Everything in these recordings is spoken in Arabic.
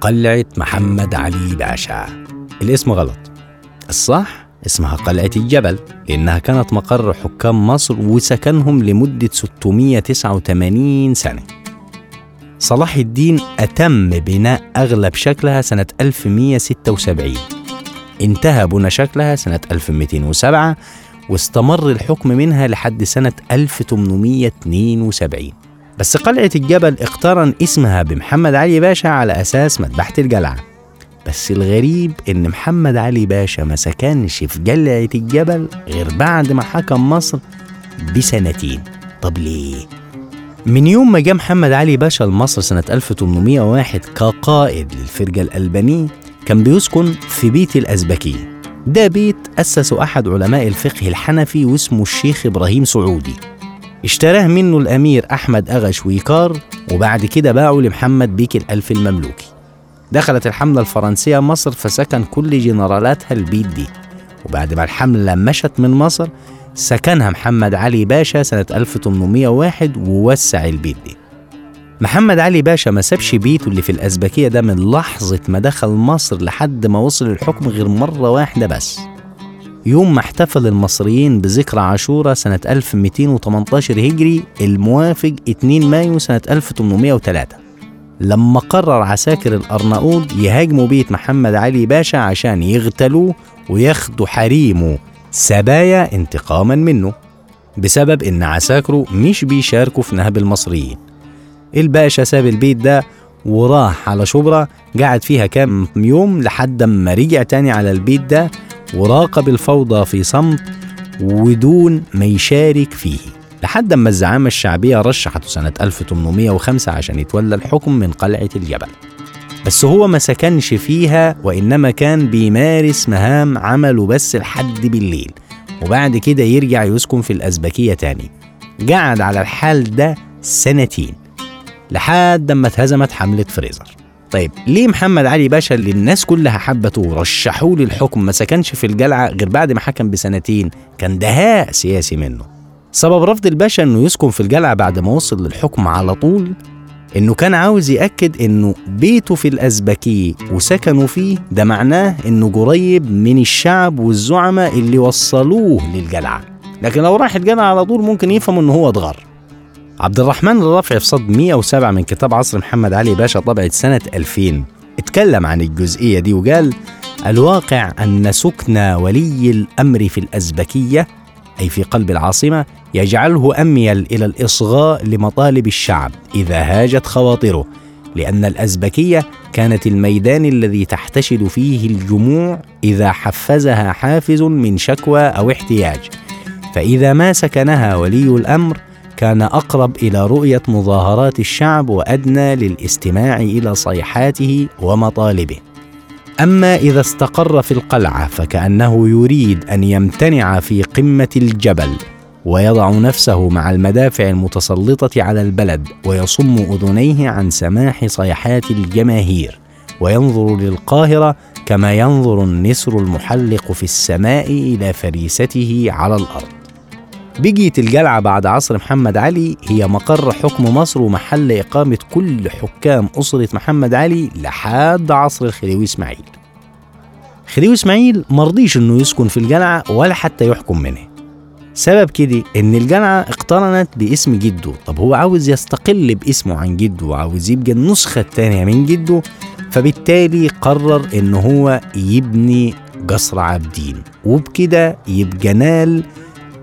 قلعة محمد علي باشا. الاسم غلط. الصح اسمها قلعة الجبل لأنها كانت مقر حكام مصر وسكنهم لمدة 689 سنة. صلاح الدين أتم بناء أغلب شكلها سنة 1176 انتهى بنى شكلها سنة 1207 واستمر الحكم منها لحد سنة 1872 بس قلعة الجبل اقترن اسمها بمحمد علي باشا على أساس مذبحة القلعة بس الغريب إن محمد علي باشا ما سكنش في قلعة الجبل غير بعد ما حكم مصر بسنتين. طب ليه؟ من يوم ما جاء محمد علي باشا لمصر سنة 1801 كقائد للفرقة الألبانية كان بيسكن في بيت الأزبكية. ده بيت أسسه أحد علماء الفقه الحنفي واسمه الشيخ إبراهيم سعودي. اشتراه منه الأمير أحمد أغا شويكار وبعد كده باعه لمحمد بيك الألف المملوكي. دخلت الحملة الفرنسية مصر فسكن كل جنرالاتها البيت دي. وبعد ما الحملة مشت من مصر سكنها محمد علي باشا سنة 1801 ووسع البيت دي. محمد علي باشا ما سابش بيته اللي في الأزبكية ده من لحظة ما دخل مصر لحد ما وصل الحكم غير مرة واحدة بس. يوم ما احتفل المصريين بذكرى عاشوراء سنة 1218 هجري الموافق 2 مايو سنة 1803 لما قرر عساكر الأرناؤوط يهاجموا بيت محمد علي باشا عشان يغتالوه وياخدوا حريمه. سبايا انتقاما منه. بسبب إن عساكره مش بيشاركوا في نهب المصريين. الباشا ساب البيت ده وراح على شبرا قعد فيها كام يوم لحد ما رجع تاني على البيت ده وراقب الفوضى في صمت ودون ما يشارك فيه. لحد ما الزعامة الشعبية رشحته سنة 1805 عشان يتولى الحكم من قلعة الجبل. بس هو ما سكنش فيها وإنما كان بيمارس مهام عمله بس لحد بالليل. وبعد كده يرجع يسكن في الأزبكية تاني. قعد على الحال ده سنتين لحد ما اتهزمت حملة فريزر. طيب ليه محمد علي باشا اللي الناس كلها حبته ورشحوه للحكم ما سكنش في الجلعة غير بعد ما حكم بسنتين؟ كان دهاء سياسي منه. سبب رفض الباشا إنه يسكن في الجلعة بعد ما وصل للحكم على طول؟ إنه كان عاوز يأكد إنه بيته في الأزبكية وسكنوا فيه؟ ده معناه إنه قريب من الشعب والزعماء اللي وصلوه للجلعة. لكن لو راح الجلعة على طول ممكن يفهم إنه هو اتغر. عبد الرحمن الرافعي في صد 107 من كتاب عصر محمد علي باشا طبعة سنة 2000 اتكلم عن الجزئية دي وقال الواقع أن سكن ولي الأمر في الأزبكية أي في قلب العاصمة يجعله أميل إلى الإصغاء لمطالب الشعب إذا هاجت خواطره لأن الأزبكية كانت الميدان الذي تحتشد فيه الجموع إذا حفزها حافز من شكوى أو احتياج. فإذا ما سكنها ولي الأمر كان أقرب إلى رؤية مظاهرات الشعب وأدنى للاستماع إلى صيحاته ومطالبه. أما إذا استقر في القلعة فكأنه يريد أن يمتنع في قمة الجبل ويضع نفسه مع المدافع المتسلطة على البلد ويصم أذنيه عن سماح صيحات الجماهير وينظر للقاهرة كما ينظر النسر المحلق في السماء إلى فريسته على الأرض. بقيت الجلعة بعد عصر محمد علي هي مقر حكم مصر ومحل إقامة كل حكام أسرة محمد علي لحد عصر الخديوي إسماعيل. خديوي إسماعيل مرضيش إنه يسكن في الجلعة ولا حتى يحكم منها سبب كده إن الجلعة اقترنت باسم جده طب هو عاوز يستقل باسمه عن جده وعاوز يبقى النسخة التانية من جده فبالتالي قرر إن هو يبني قصر عابدين. وبكده يبقى نال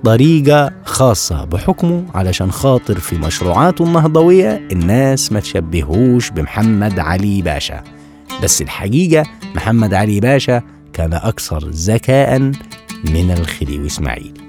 طريقة خاصة بحكمه علشان خاطر في مشروعاته النهضوية الناس ما تشبهوش بمحمد علي باشا. بس الحقيقة محمد علي باشا كان أكثر ذكاء من الخديوي إسماعيل